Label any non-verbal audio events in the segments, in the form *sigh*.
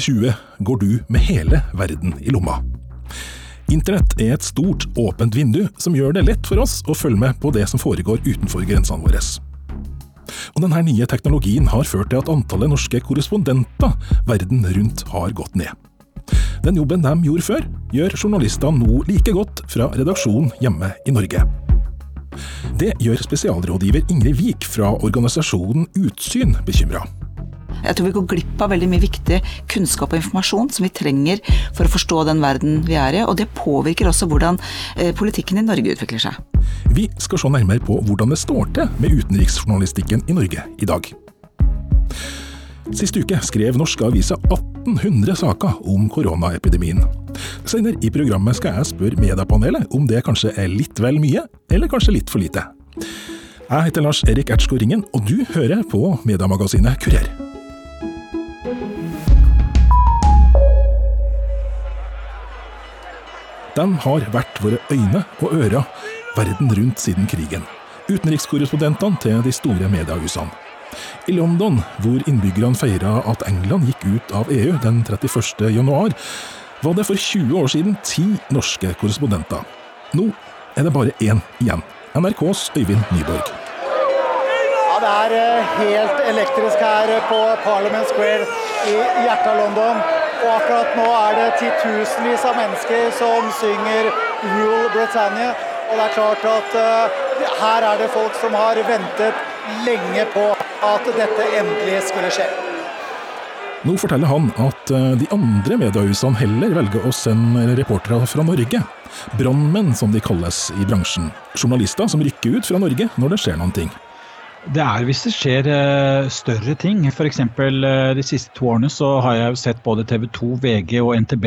2020 går du med hele verden i lomma. Internett er et stort, åpent vindu som gjør det lett for oss å følge med på det som foregår utenfor grensene våre. Og denne nye teknologien har ført til at antallet norske korrespondenter verden rundt har gått ned. Den jobben de gjorde før, gjør journalistene nå like godt fra redaksjonen hjemme i Norge. Det gjør spesialrådgiver Ingrid Wiik fra organisasjonen Utsyn bekymra. Jeg tror vi går glipp av veldig mye viktig kunnskap og informasjon som vi trenger for å forstå den verden vi er i, og det påvirker også hvordan eh, politikken i Norge utvikler seg. Vi skal se nærmere på hvordan det står til med utenriksjournalistikken i Norge i dag. Sist uke skrev norske aviser 1800 saker om koronaepidemien. Senere i programmet skal jeg spørre mediepanelet om det kanskje er litt vel mye, eller kanskje litt for lite. Jeg heter Lars Erik Ertsko Ringen, og du hører på mediemagasinet Kurer. De har vært våre øyne og ører verden rundt siden krigen. Utenrikskorrespondentene til de store mediehusene. I London, hvor innbyggerne feira at England gikk ut av EU den 31. januar, var det for 20 år siden ti norske korrespondenter. Nå er det bare én igjen. NRKs Øyvind Nyborg. Ja, det er eh, helt elektrisk her på Parliament Square i hjertet av London. Og akkurat nå er det titusenvis av mennesker som synger 'Rule Britannia'. Og det er klart at uh, her er det folk som har ventet lenge på at dette endelig skulle skje. Nå forteller han at eh, de andre mediehusene heller velger å sende reportere fra Norge. Brannmenn, som de kalles i bransjen. Journalister som rykker ut fra Norge når det skjer noen ting. Det er hvis det skjer uh, større ting. F.eks. Uh, de siste to årene så har jeg sett både TV 2, VG og NTB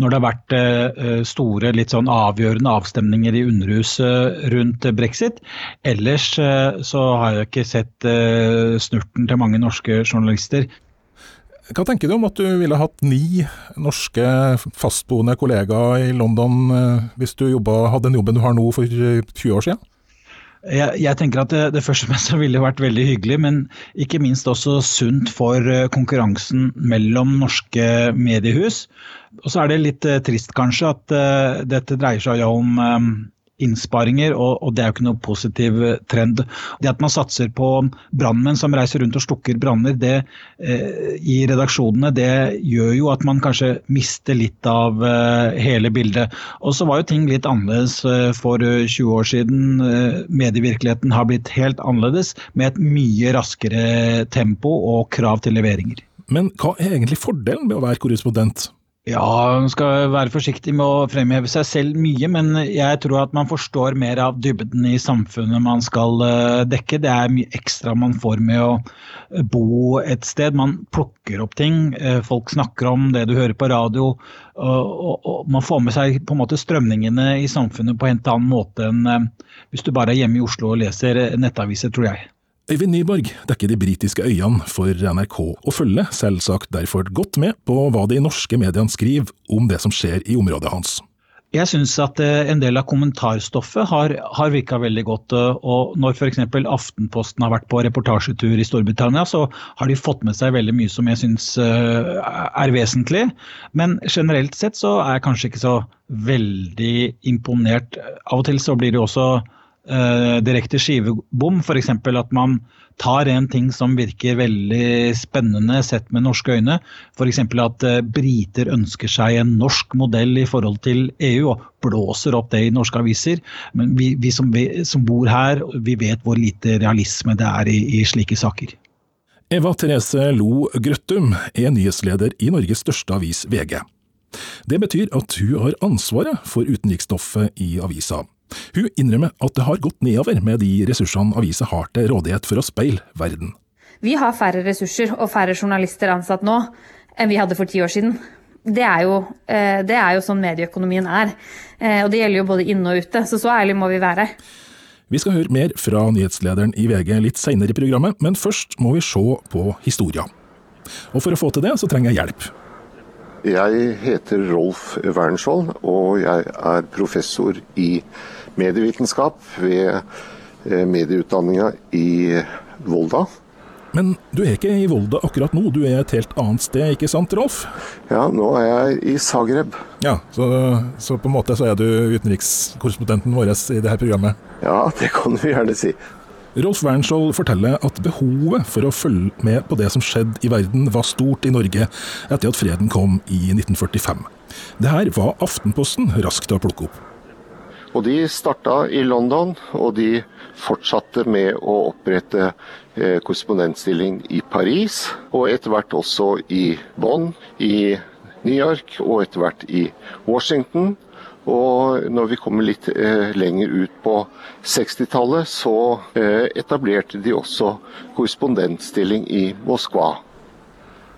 når det har vært uh, store, litt sånn avgjørende avstemninger i Underhuset rundt brexit. Ellers så har jeg ikke sett snurten til mange norske journalister. Hva tenker du om at du ville hatt ni norske fastboende kollegaer i London hvis du jobbet, hadde den jobben du har nå for 20 år siden? Jeg, jeg, tenker at det, det første og fremst ville vært veldig hyggelig, men ikke minst også sunt for eh, konkurransen mellom norske mediehus. Og så er det litt uh, trist kanskje at uh, dette dreier seg om innsparinger, og, og, det er jo ikke noe positiv eh, trend. Det at man satser på brannmenn som reiser rundt og slukker branner eh, i redaksjonene, det gjør jo at man kanskje mister litt av eh, hele bildet. Og så var jo ting litt annerledes eh, for 20 eh, år siden. Eh, medievirkeligheten har blitt helt annerledes, med et mye raskere tempo og krav til leveringer. Men hva er egentlig fordelen med å være korrespondent? Ja, man skal være forsiktig med å fremheve seg selv mye, men jeg tror at man forstår mer av dybden i samfunnet man skal eh, dekke. Det er mye ekstra man får med å eh, bo et sted. Man plukker opp ting. Eh, folk snakker om det du hører på radio. Og, man får med seg på en måte strømningene i samfunnet på en helt annen måte enn hvis du bare er hjemme i Oslo og leser nettaviser, tror jeg. Øyvind Nyborg dekker de britiske øyene for NRK, og følger selvsagt derfor godt med på hva de norske mediene skriver om det som skjer i området hans. Jeg syns at eh, en del av kommentarstoffet har, har virka veldig godt. Eh, og Når f.eks. Aftenposten har vært på reportasjetur i Storbritannia, så har de fått med seg veldig mye som jeg syns eh, er vesentlig. Men generelt sett så er jeg kanskje ikke så veldig imponert. Av og til så blir det også eh, direkte skivebom. F.eks. at man tar en ting som virker veldig spennende sett med norske øyne. F.eks. at eh, briter ønsker seg en norsk modell i forhold til EU, og blåser opp det i norske aviser. Men vi, vi, som, som, bor her, vi vet hvor lite realisme det er i, i slike saker. Eva Therese Lo Grøttum er nyhetsleder i Norges største avis, VG. Det betyr at hun har ansvaret for utenriksstoffet i avisa. Hun innrømmer at det har gått nedover med de ressursene avisa har til rådighet for å speile verden. Vi har færre ressurser og færre journalister ansatt nå enn vi hadde for ti år siden. Det er, jo, eh, det er jo sånn medieøkonomien er. Eh, og det gjelder jo både inne og ute, så så ærlig må vi være. Vi skal høre mer fra nyhetslederen i VG litt seinere i programmet, men først må vi se på historia. Og for å få til det, så trenger jeg hjelp. Jeg heter Rolf Wernskjold, og jeg er professor i medievitenskap ved eh, medieutdanninga i Volda. Men du er ikke i Volda akkurat nå, du er et helt annet sted, ikke sant Rolf? Ja, nå er jeg i Zagreb. Ja, så, så på en måte så er du utenrikskorrespondenten vår i dette programmet? Ja, det kan du gjerne si. Rolf Wernskjold forteller at behovet for å følge med på det som skjedde i verden var stort i Norge etter at freden kom i 1945. Det her var Aftenposten raskt å plukke opp. Og de starta i London, og de fortsatte med å opprette eh, korrespondentstilling i Paris, og etter hvert også i Bonn, i New York og etter hvert i Washington. Og når vi kommer litt eh, lenger ut på 60-tallet, så eh, etablerte de også korrespondentstilling i Moskva.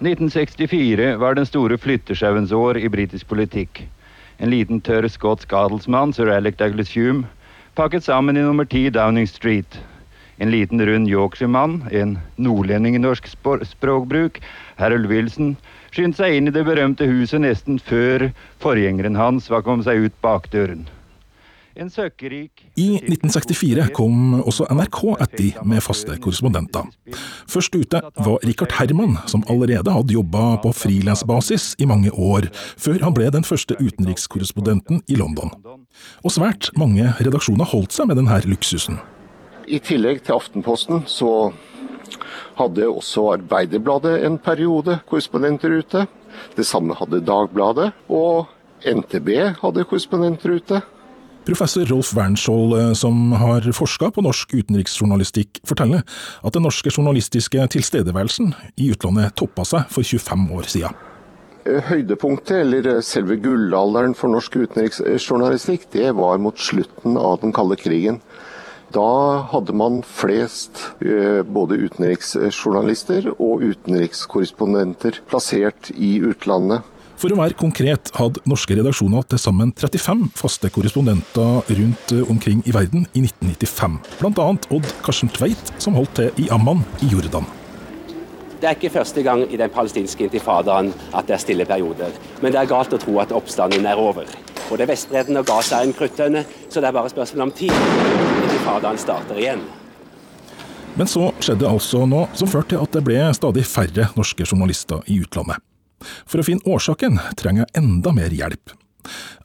1964 var den store flyttesjauens år i britisk politikk. En liten tørr skotsk adelsmann, sir Alec Douglas Hume, pakket sammen i nummer ti Downing Street. En liten rund Yorkshire-mann, en nordlending i norsk språkbruk, Harold Wilson, skyndte seg inn i det berømte huset nesten før forgjengeren hans var kommet seg ut bakdøren. I 1964 kom også NRK etter med faste korrespondenter. Først ute var Richard Herman, som allerede hadde jobba på frilansbasis i mange år, før han ble den første utenrikskorrespondenten i London. Og svært mange redaksjoner holdt seg med denne luksusen. I tillegg til Aftenposten så hadde også Arbeiderbladet en periode korrespondenter ute. Det samme hadde Dagbladet, og NTB hadde korrespondenter ute. Professor Rolf Wernskjold, eh, som har forska på norsk utenriksjournalistikk, forteller at den norske journalistiske tilstedeværelsen i utlandet toppa seg for 25 år siden. Eh, høydepunktet, eller eh, selve gullalderen for norsk utenriksjournalistikk, det var mot slutten av den kalde krigen. Da hadde man flest både utenriksjournalister og utenrikskorrespondenter plassert i utlandet. For å være konkret hadde norske redaksjoner til sammen 35 faste korrespondenter rundt eh, omkring i verden i 1995. Bl.a. Odd Karsten Tveit, som holdt til i Amman i Jordan. Det er ikke første gang i den palestinske intifadaen at det er stille perioder. Men det er galt å tro at oppstanden er over. Både Vestbredden og Gaza er en kruttønne, så det er bare spørsmål om tid. Intifadaen starter igjen. Men så skjedde altså noe som førte til at det ble stadig færre norske journalister i utlandet. For å finne årsaken trenger jeg enda mer hjelp.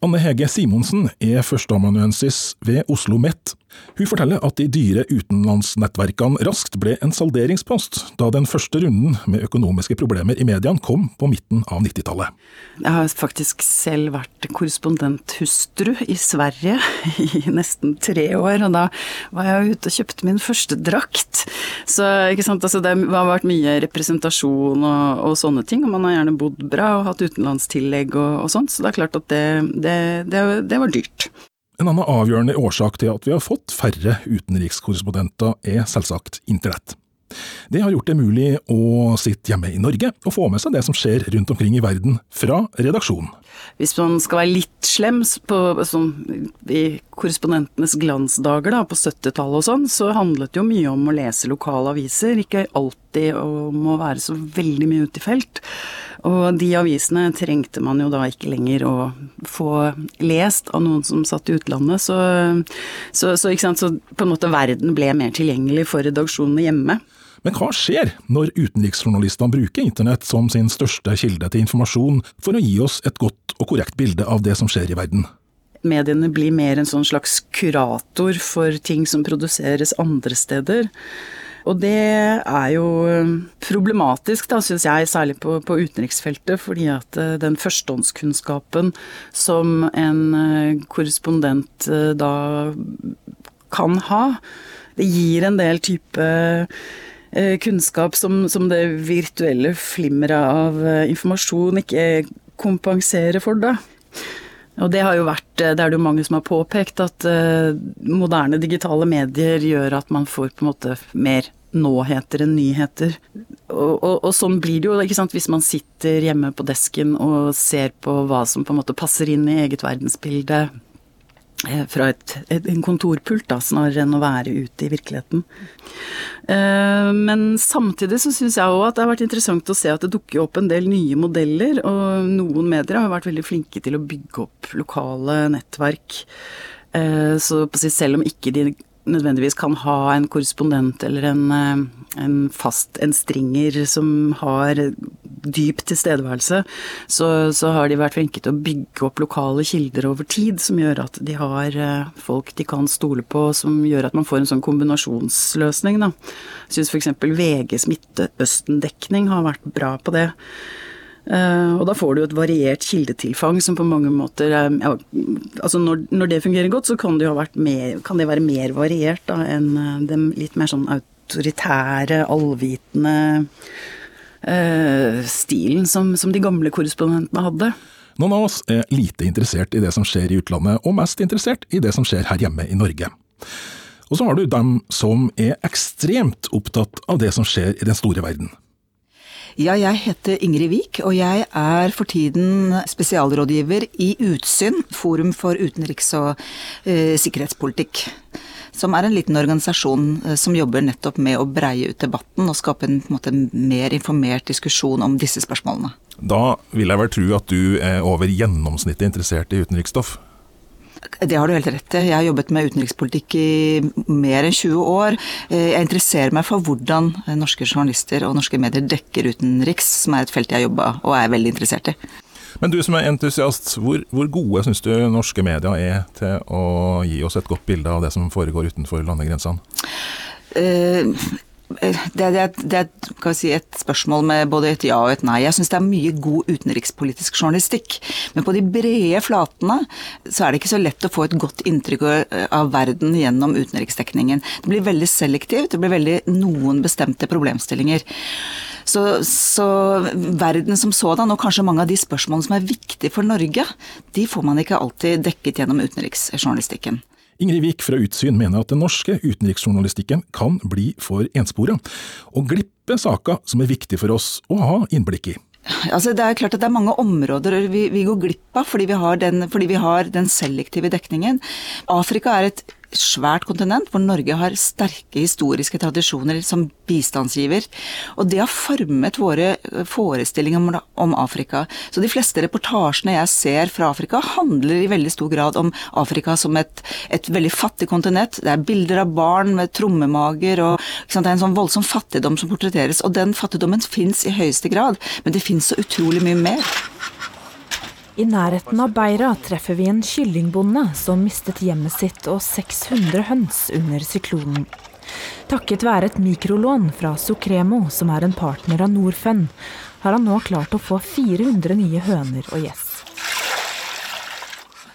Anne Hege Simonsen er førsteamanuensis ved Oslo OsloMet. Hun forteller at de dyre utenlandsnettverkene raskt ble en salderingspost da den første runden med økonomiske problemer i mediene kom på midten av 90-tallet. Jeg har faktisk selv vært korrespondenthustru i Sverige *laughs* i nesten tre år, og da var jeg ute og kjøpte min første drakt. Så altså det har vært mye representasjon og, og, sånne ting, og man har gjerne bodd bra og hatt utenlandstillegg og, og sånt, så det er klart at det, det, det, det var dyrt. En annen avgjørende årsak til at vi har fått færre utenrikskorrespondenter, er selvsagt internett. Det har gjort det mulig å sitte hjemme i Norge og få med seg det som skjer rundt omkring i verden, fra redaksjonen. Hvis man skal være litt slem på, sånn, i korrespondentenes glansdager da, på 70-tallet og sånn, så handlet det jo mye om å lese lokale aviser, ikke alltid om å være så veldig mye ute i felt. Og de avisene trengte man jo da ikke lenger å få lest av noen som satt i utlandet, så, så, så, så på en måte verden ble mer tilgjengelig for redaksjonene hjemme. Men hva skjer når utenriksjournalistene bruker internett som sin største kilde til informasjon for å gi oss et godt og korrekt bilde av det som skjer i verden? Mediene blir mer en sånn slags kurator for ting som produseres andre steder. Og det er jo um, problematisk, da, syns jeg, særlig på, på, utenriksfeltet, fordi at uh, den førstehåndskunnskapen som en uh, korrespondent da kan ha, det gir en del type kunnskap som, som det virtuelle flimmeret av informasjon ikke kompenserer for, da. Og det har jo vært, det er det jo mange som har påpekt, at moderne digitale medier gjør at man får på en måte mer nå-heter enn nyheter. Og, og, og, sånn blir det jo ikke sant, hvis man sitter hjemme på desken og ser på hva som på en måte passer inn i eget verdensbilde eh, fra et, et, en kontorpult, da, snarere enn å være ute i virkeligheten. Eh, men samtidig så syns jeg òg at det har vært interessant å se at det dukker opp en del nye modeller, og noen medier har vært veldig flinke til å bygge opp lokale nettverk. Eh, så selv om ikke de nødvendigvis kan ha en korrespondent eller en, eh, en fast en stringer som har dyp tilstedeværelse, så, så, har de vært flinke til å bygge opp lokale kilder over tid, som gjør at de har eh, folk de kan stole på, som gjør at man får en sånn kombinasjonsløsning. Da. Jeg syns f.eks. VGs Midtøsten-dekning har vært bra på det. Uh, og da får du et variert kildetilfang som på mange måter er ja, Altså når, når, det fungerer godt, så kan det, mer, kan det være mer variert da, enn uh, den litt mer sånn autoritære, allvitende uh, stilen som, som de gamle korrespondentene hadde. Noen av oss er lite interessert i det som skjer i utlandet, og mest interessert i det som skjer her hjemme i Norge. Og så har du dem som er ekstremt opptatt av det som skjer i den store verden. Ja, jeg heter Ingrid Wiik, og jeg er for tiden spesialrådgiver i Utsyn, Forum for utenriks- og eh, sikkerhetspolitikk. Som er en liten organisasjon eh, som jobber nettopp med å breie ut debatten og skape en, en måte, mer informert diskusjon om disse spørsmålene. Da vil jeg vel tro at du er over gjennomsnittet interessert i utenriksstoff? Det har du helt rett i. Jeg har jobbet med utenrikspolitikk i mer enn 20 år. Eh, jeg interesserer meg for hvordan norske journalister og norske medier dekker utenriks, som er et felt jeg har jobba og er veldig interessert i. Men du som er entusiast, hvor, hvor gode syns du norske medier er til å gi oss et godt bilde av det som foregår utenfor landegrensene? Uh, det, det, det er si, et spørsmål med både et ja og et nei. Jeg syns det er mye god utenrikspolitisk journalistikk. Men på de brede flatene så er det ikke så lett å få et godt inntrykk av verden gjennom utenriksdekningen. Det blir veldig selektivt, det blir veldig noen bestemte problemstillinger. Så, så, verden som sådan, og kanskje mange av de spørsmålene som er viktige for Norge, de får man ikke alltid dekket gjennom utenriksjournalistikken. Ingrid Wiik fra Utsyn mener at den norske utenriksjournalistikken kan bli for enspora, og glippe saker som er viktige for oss å ha innblikk i. Altså, det er klart at det er mange områder vi, vi går glipp av fordi vi, den, fordi vi har den selektive dekningen. Afrika er et svært kontinent hvor Norge har sterke historiske tradisjoner som bistandsgiver. Og det har formet våre forestillinger om Afrika. Så de fleste reportasjene jeg ser fra Afrika, handler i veldig stor grad om Afrika som et, et veldig fattig kontinent. Det er bilder av barn med trommemager, og det er en sånn voldsom fattigdom som portretteres. Og den fattigdommen fins i høyeste grad, men det fins så utrolig mye mer. I nærheten av Beira treffer vi en kyllingbonde som mistet hjemmet sitt og 600 høns under syklonen. Takket være et mikrolån fra Sukremo, som er en partner av Norfund, har han nå klart å få 400 nye høner og gjess.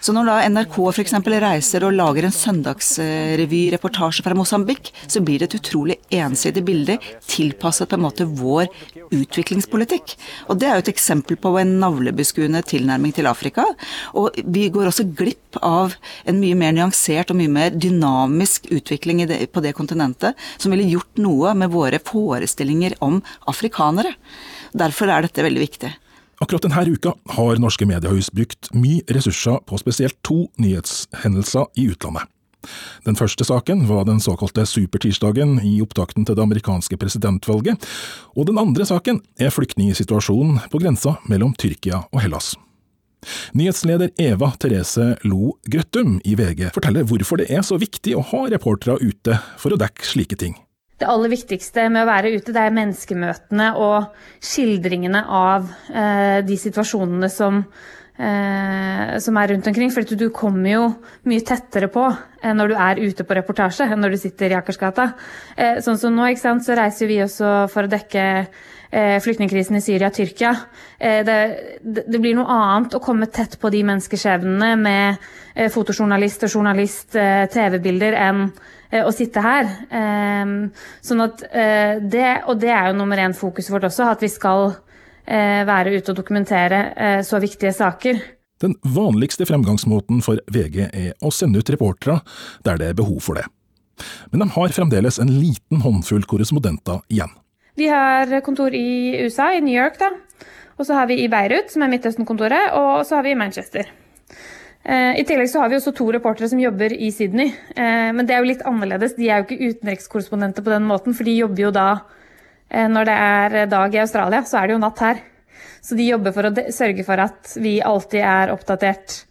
Så når da NRK f.eks. reiser og lager en søndagsrevy-reportasje fra Mosambik, så blir det et utrolig ensidig bilde tilpasset på en måte vår utviklingspolitikk. Og det er jo et eksempel på en navlebeskuende tilnærming til Afrika. Og vi går også glipp av en mye mer nyansert og mye mer dynamisk utvikling det, på det kontinentet, som ville gjort noe med våre forestillinger om afrikanere. Derfor er dette veldig viktig. Akkurat denne uka har norske mediehus brukt mye ressurser på spesielt to nyhetshendelser i utlandet. Den første saken var den såkalte supertirsdagen i opptakten til det amerikanske presidentvalget, og den andre saken er flyktningsituasjonen på grensa mellom Tyrkia og Hellas. Nyhetsleder Eva Therese Lo Grøttum i VG forteller hvorfor det er så viktig å ha reportere ute for å dekke slike ting det aller viktigste med å være ute, det er menneskemøtene og skildringene av eh, de situasjonene som, eh, som, er rundt omkring. For du kommer jo mye tettere på eh, når du er ute på reportasje enn når du sitter i Akersgata. Eh, sånn som nå, sant, så reiser vi også for å dekke eh, flyktningkrisen i Syria og Tyrkia. Eh, det, det, blir noe annet å komme tett på de menneskeskjebnene med fotojournalist og journalist, TV-bilder, enn å sitte her. Sånn at eh, det, og det er jo nummer én fokuset vårt også, at vi skal eh, være ute og dokumentere så viktige saker. Den vanligste fremgangsmåten for VG er å sende ut reportere der det er behov for det. Men de har fremdeles en liten håndfull korrespondenter igjen. Vi har kontor i USA, i New York, da. Og så har vi i Beirut, som er Midtøsten-kontoret, og så har vi i Manchester. Eh, I tillegg så har vi også to reportere som jobber i Sydney. Eh, men det er jo litt annerledes. De er jo ikke utenrikskorrespondenter på den måten, for de jobber jo da eh, Når det er dag i Australia, så er det jo natt her. Så de jobber for å sørge for at vi alltid er oppdatert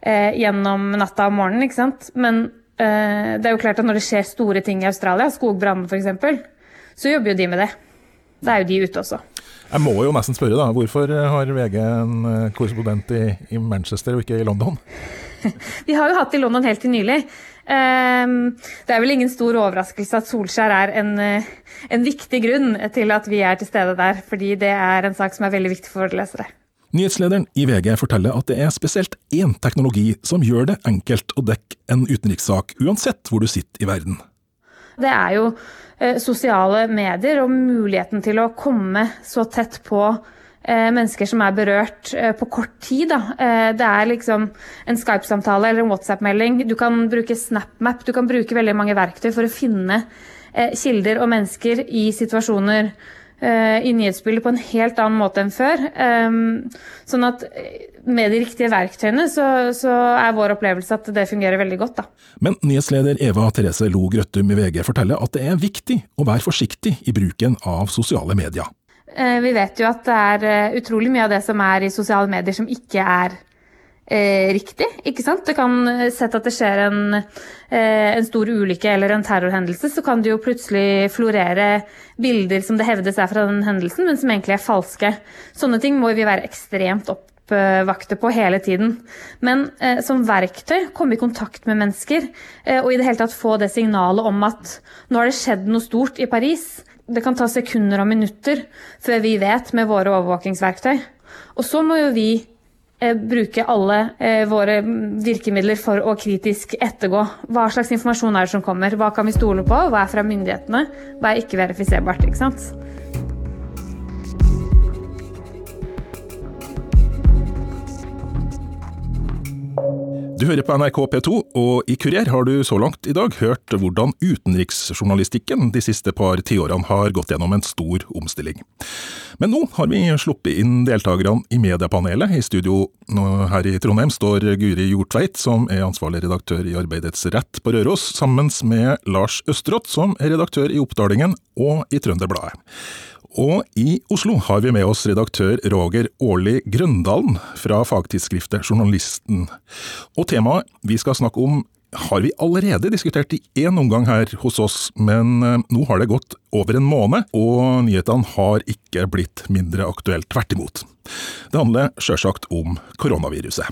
gjennom natta og morgenen, ikke sant. Men det er jo klart at Når det skjer store ting i Australia, skogbrann f.eks., så jobber jo de med det. Da er jo de ute også. Jeg må jo nesten spørre, da. Hvorfor har VG en eh, korrespondent i, i Manchester og ikke i London? *laughs* Vi har jo hatt i London helt til nylig. Ehm, det er vel ingen stor overraskelse at Solskjær er en, eh, en viktig grunn til at vi er til stede der, fordi det er en sak som er veldig viktig for lesere. Nyhetslederen i VG forteller at det er spesielt én teknologi som gjør det enkelt å dekke en utenrikssak, uansett hvor du sitter i verden. Det er jo eh, sosiale medier og muligheten til å komme så tett på eh, mennesker som er berørt eh, på kort tid. Da. Det er liksom en Skype-samtale eller en WhatsApp-melding. Du kan bruke SnapMap, du kan bruke veldig mange verktøy for å finne kilder og mennesker i situasjoner i nyhetsbildet på en helt annen måte enn før. Sånn at eh, med de riktige verktøyene så, så, er vår opplevelse at det fungerer veldig godt. Da. Men nyhetsleder Eva Therese Lo Grøttum i VG forteller at det er viktig å være forsiktig i bruken av sosiale medier. Eh, vi vet jo at det er utrolig mye av det som er i sosiale medier som ikke er eh, riktig. ikke sant? Det kan eh, Sett at det skjer en, eh, en, stor ulykke eller en terrorhendelse, så kan det jo plutselig florere bilder som det hevdes er fra den hendelsen, men som egentlig er falske. Sånne ting må vi være ekstremt oppvakte på hele tiden. Men eh, som verktøy komme i kontakt med mennesker, eh, og i det hele tatt få det signalet om at nå har det skjedd noe stort i Paris. Det kan ta sekunder og minutter før vi vet med våre overvåkingsverktøy. Og så må jo vi bruke alle eh, våre virkemidler for å kritisk ettergå. Hva slags informasjon er det som kommer? Hva kan vi stole på? Hva er fra myndighetene? Hva er ikke verifiserbart? ikke sant? Du hører på NRK P2, og i Kurier har du så langt i dag hørt hvordan utenriksjournalistikken de siste par tiårene har gått gjennom en stor omstilling. Men nå har vi sluppet inn deltakerne i mediepanelet. I studio her i Trondheim står Guri Hjortveit, som er ansvarlig redaktør i Arbeidets Rett på Røros, sammen med Lars Østerått, som er redaktør i Oppdalingen og i Trønderbladet. Og i Oslo har vi med oss redaktør Roger Årli Grøndalen fra fagtidsskriftet Journalisten. Og temaet vi skal snakke om har vi allerede diskutert i én omgang her hos oss, men eh, nå har det gått over en måned, og nyhetene har ikke blitt mindre aktuelt. Tvert imot. Det handler sjølsagt om koronaviruset.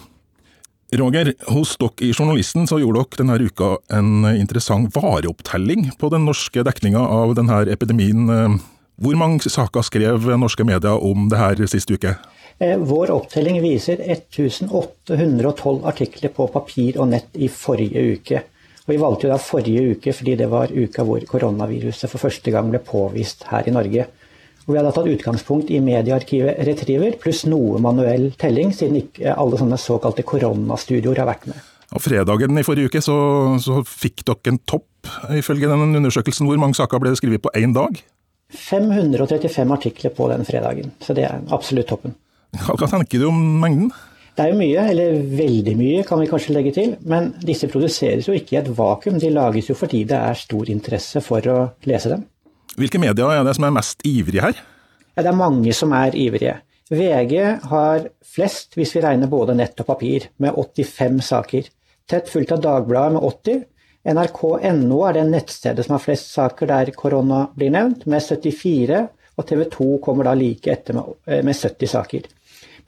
Roger, hos dere i Journalisten så gjorde dere denne uka en interessant vareopptelling på den norske dekninga av denne epidemien eh, hvor mange saker skrev norske medier om det her sist uke? Eh, vår opptelling viser 1812 artikler på papir og nett i forrige uke. Og Vi valgte jo da forrige uke fordi det var uka hvor koronaviruset for første gang ble påvist her i Norge. Og Vi hadde tatt utgangspunkt i mediearkivet Retriever pluss noe manuell telling, siden ikke alle sånne såkalte koronastudioer har vært med. Og Fredagen i forrige uke så, så fikk dere en topp, ifølge den undersøkelsen. Hvor mange saker ble skrevet på én dag? 535 artikler på den fredagen, så det er absolutt toppen. Hva tenker du om mengden? Det er jo mye, eller veldig mye kan vi kanskje legge til. Men disse produseres jo ikke i et vakuum, de lages jo fordi det er stor interesse for å lese dem. Hvilke medier er det som er mest ivrige her? Ja, det er mange som er ivrige. VG har flest, hvis vi regner både nett og papir, med 85 saker. Tett fulgt av Dagbladet med 80, NRK.no er det nettstedet som har flest saker der korona blir nevnt, med 74, og TV 2 kommer da like etter med, eh, med 70 saker.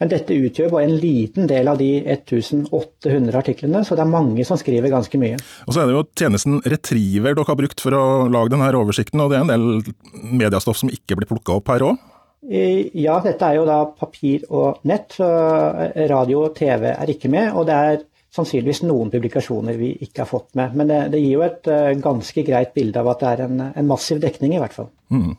Men dette utgjør bare en liten del av de 1800 artiklene, så det er mange som skriver ganske mye. Og Så er det jo tjenesten Retriever dere har brukt for å lage denne oversikten, og det er en del mediestoff som ikke blir plukka opp her òg? Ja, dette er jo da papir og nett, så radio og TV er ikke med. Og det er sannsynligvis noen publikasjoner vi ikke har fått med. Men det, det gir jo et uh, ganske greit bilde av at det er en, en massiv dekning, i hvert fall. Mm.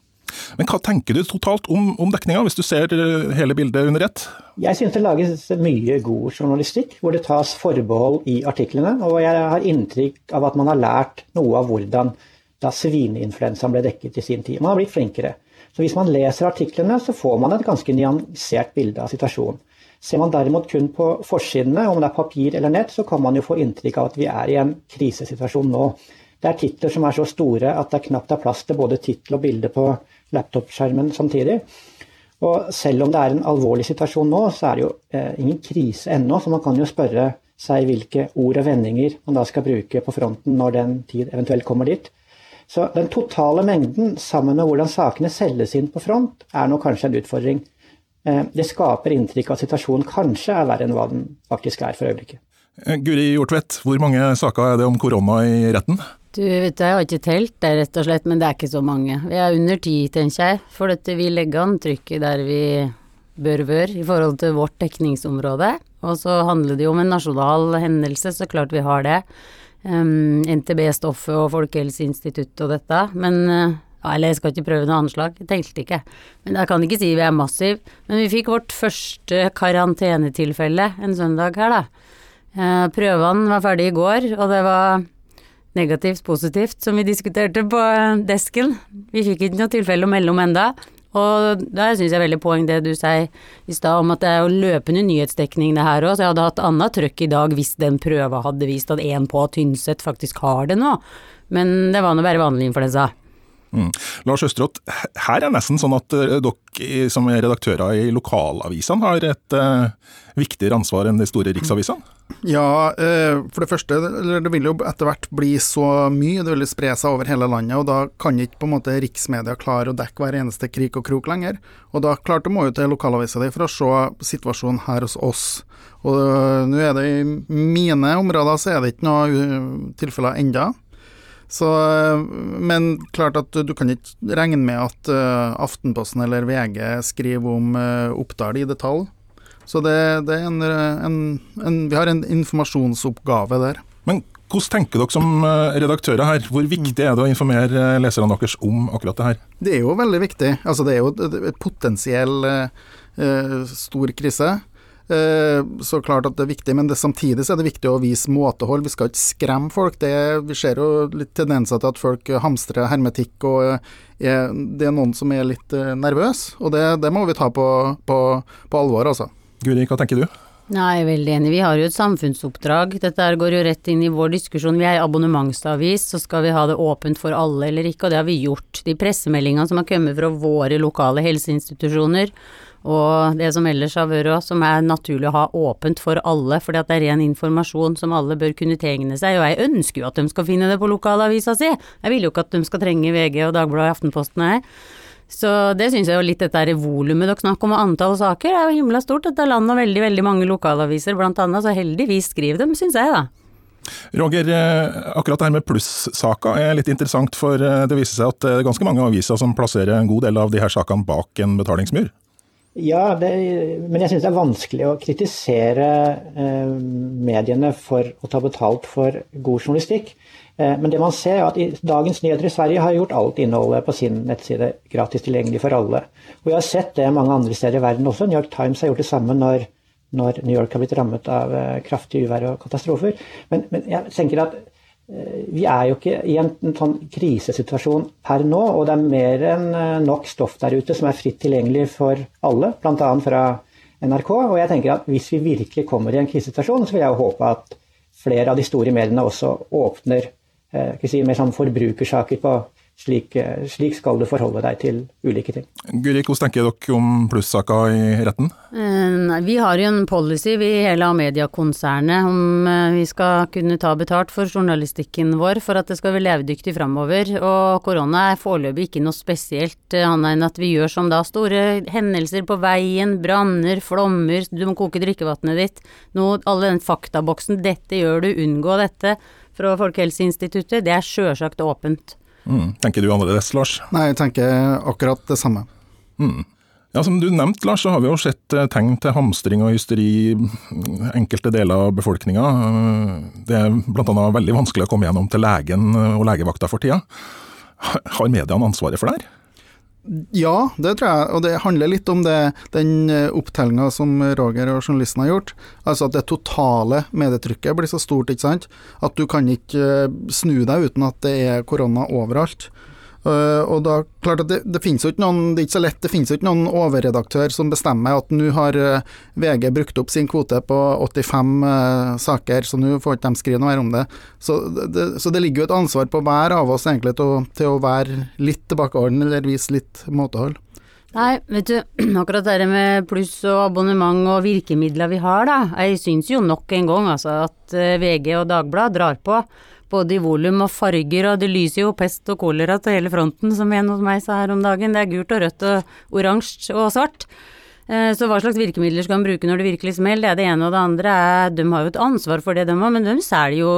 Men hva tenker du totalt om, om dekninga, hvis du ser eh, hele bildet under ett? Jeg synes det lages mye god journalistikk, hvor det tas forbehold i artiklene. Og jeg har inntrykk av at man har lært noe av hvordan da svineinfluensaen ble dekket i sin tid. Man har blitt flinkere. Så hvis man leser artiklene, så får man et ganske nyansert bilde av situasjonen. Ser man derimot kun på forsidene, om det er papir eller nett, så kan man jo få inntrykk av at vi er i en krisesituasjon nå. Det er titler som er så store at det knapt er plass til både tittel og bilde på laptopskjermen samtidig. Og selv om det er en alvorlig situasjon nå, så er det jo eh, ingen krise ennå, så man kan jo spørre seg hvilke ord og vendinger man da skal bruke på fronten når den tid eventuelt kommer dit. Så den totale mengden sammen med hvordan sakene selges inn på front, er nå kanskje en utfordring. Eh, det skaper inntrykk av at situasjonen kanskje er verre enn hva den faktisk er for øyeblikket. Eh, Guri Hjortvedt, hvor mange saker er det om korona i retten? Du vet, Jeg har ikke telt det, rett og slett, men det er ikke så mange. Vi er under ti, tenker jeg. For dette vi legger an trykket der vi bør være i forhold til vårt dekningsområde. Og så handler det jo om en nasjonal hendelse, så klart vi har det. Um, NTB-stoffet og Folkehelseinstituttet og dette. Men uh, eller jeg skal ikke prøve noe anslag, jeg tenkte ikke. Men jeg kan ikke si vi er massiv. Men vi fikk vårt første karantenetilfelle en søndag her, da. Uh, prøvene var ferdig i går, og det var negativt positivt, som vi diskuterte på desken. Vi fikk ikke noe tilfelle å melde om enda. Og der syns jeg veldig poeng det du sier i stad om at det er jo løpende nyhetsdekning det her òg, så jeg hadde hatt annet trøkk i dag hvis den prøva hadde vist at en på Tynset faktisk har det nå. Men det var nå bare vanlig influensa. Mm. Lars Østerått, her er nesten sånn at eh, dere som er redaktører i lokalavisene har et eh, viktigere ansvar enn de store riksavisene? Ja, eh, for det første, det vil jo etter hvert bli så mye, det vil spre seg over hele landet. og Da kan ikke på en måte riksmedia klare å dekke hver eneste krik og krok lenger. Og da klart du må jo til lokalavisa di for å se situasjonen her hos oss. Og uh, nå er det i mine områder så er det ikke noe tilfeller enda. Så, men klart at du kan ikke regne med at uh, Aftenposten eller VG skriver om uh, Oppdal i detalj. Så det, det er en, en, en, Vi har en informasjonsoppgave der. Men hvordan tenker dere som eh, redaktører her, hvor viktig er det å informere leserne deres om akkurat det her? Det er jo veldig viktig. Altså, det er jo et potensiell uh, stor krise. Eh, så klart at det er viktig, men det, samtidig så er det viktig å vise måtehold. Vi skal ikke skremme folk. Det, vi ser jo litt tendenser til at folk hamstrer hermetikk, og er, det er noen som er litt eh, nervøse. Og det, det, må vi ta på, på, på alvor, altså. Guri, hva tenker du? Nei, jeg er veldig enig. Vi har jo et samfunnsoppdrag. Dette går jo rett inn i vår diskusjon. Vi er abonnementsavis, så skal vi ha det åpent for alle eller ikke, og det har vi gjort. De pressemeldingene som har kommet fra våre lokale helseinstitusjoner, og det som ellers har vært som er naturlig å ha åpent for alle, fordi at det er ren informasjon som alle bør kunne tegne seg. Og jeg ønsker jo at de skal finne det på lokalavisa si. Jeg vil jo ikke at de skal trenge VG og Dagbladet og Aftenposten her. Så det syns jeg jo litt dette volumet dere snakker om, og antall saker, er jo himla stort. Dette landet har veldig, veldig mange lokalaviser blant annet, så heldigvis skriver dem, syns jeg da. Roger, eh, akkurat det her med plussaka er litt interessant, for eh, det viser seg at det er ganske mange aviser som plasserer en god del av de her sakene bak en betalingsmur. Ja, det, men jeg syns det er vanskelig å kritisere eh, mediene for å ta betalt for god journalistikk. Eh, men det man ser er at i, Dagens Nyheter i Sverige har gjort alt innholdet på sin nettside gratis tilgjengelig for alle. Og vi har sett det mange andre steder i verden også. New York Times har gjort det samme når, når New York har blitt rammet av eh, kraftig uvær og katastrofer. Men, men jeg tenker at vi er jo ikke i en, sånn krisesituasjon per nå, og det er mer enn eh, nok stoff der ute som er fritt tilgjengelig for alle, bl.a. fra NRK. Og jeg tenker at hvis vi virkelig kommer i en krisesituasjon, så vil jeg håpe at flere av de store mediene også åpner eh, si, mer sånn forbrukersaker på slik, eh, slik, skal du forholde deg til ulike ting. Guri, hvordan tenker dere om plussaka i retten? Eh, nei, vi har jo en policy vi i hele Amedia-konsernet om eh, vi skal kunne ta betalt for journalistikken vår for at det skal være levedyktig framover. Og korona er foreløpig ikke noe spesielt annet enn at vi gjør som da store hendelser på veien, branner, flommer, du må koke drikkevannet ditt. Nå, alle den faktaboksen 'dette gjør du, unngå dette' fra Folkehelseinstituttet, det er sjølsagt åpent. Mm. Tenker du annerledes, Lars? Nei, jeg tenker akkurat det samme. Mm. Ja, Som du nevnte, Lars, så har vi jo sett eh, tegn til hamstring og hysteri i enkelte deler av befolkninga. Eh, det er bl.a. veldig vanskelig å komme gjennom til legen og legevakta for tida. Har mediene ansvaret for det her? Ja, det tror jeg, og det handler litt om det, den eh, opptellinga som Roger og journalisten har gjort. Altså at det totale medietrykket blir så stort, ikke sant. At du kan ikke eh, snu deg uten at det er korona overalt. Uh, og da, klart at det, det, finnes jo ikke noen, det er ikke så lett, det finnes jo ikke noen overredaktør som bestemmer at nå har uh, VG brukt opp sin kvote på 85 uh, saker, så nå får ikke de skrive noe mer om det. Så det, så det, ligger jo et ansvar på hver av oss egentlig til å, til å være litt tilbakeholden, eller vise litt måtehold. Nei, vet du, *clears throat* akkurat det med pluss og abonnement og virkemidler vi har, da. Jeg syns jo nok en gang altså at eh, VG og Dagbladet drar på. Både i volum og farger, og det lyser jo pest og kolera til hele fronten, som en hos meg sa her om dagen. Det er gult og rødt og oransje og svart. Eh, så hva slags virkemidler skal man bruke når det virkelig smeller? Det er det ene, og det andre er De har jo et ansvar for det, de òg, men de selger jo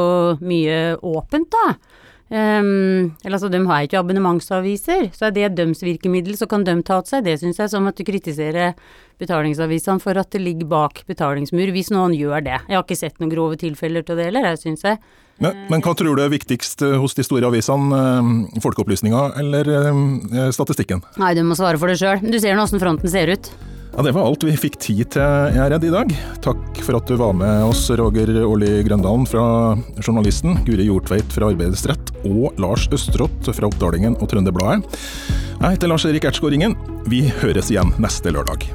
mye åpent, da. Um, eller altså, De har ikke abonnementsaviser, så er det deres virkemiddel, så kan de ta til seg det, syns jeg, som at du kritiserer betalingsavisene for at det ligger bak betalingsmur, hvis noen gjør det. Jeg har ikke sett noen grove tilfeller til det heller, jeg syns jeg. Men, men, hva tror du er viktigst eh, hos de store avisene? Eh, folkeopplysninga eller eh, statistikken? Nei, du må svare for det sjøl. Du ser nå åssen fronten ser ut. Ja, Det var alt vi fikk tid til, jeg er redd, i dag. Takk for at du var med oss, Roger Årli Grøndalen fra Journalisten, Guri Hjortveit fra Arbeidets Rett og Lars Østerått fra Oppdalingen og Trønderbladet. Jeg heter Lars Erik Ertsgaard Ringen. Vi høres igjen neste lørdag.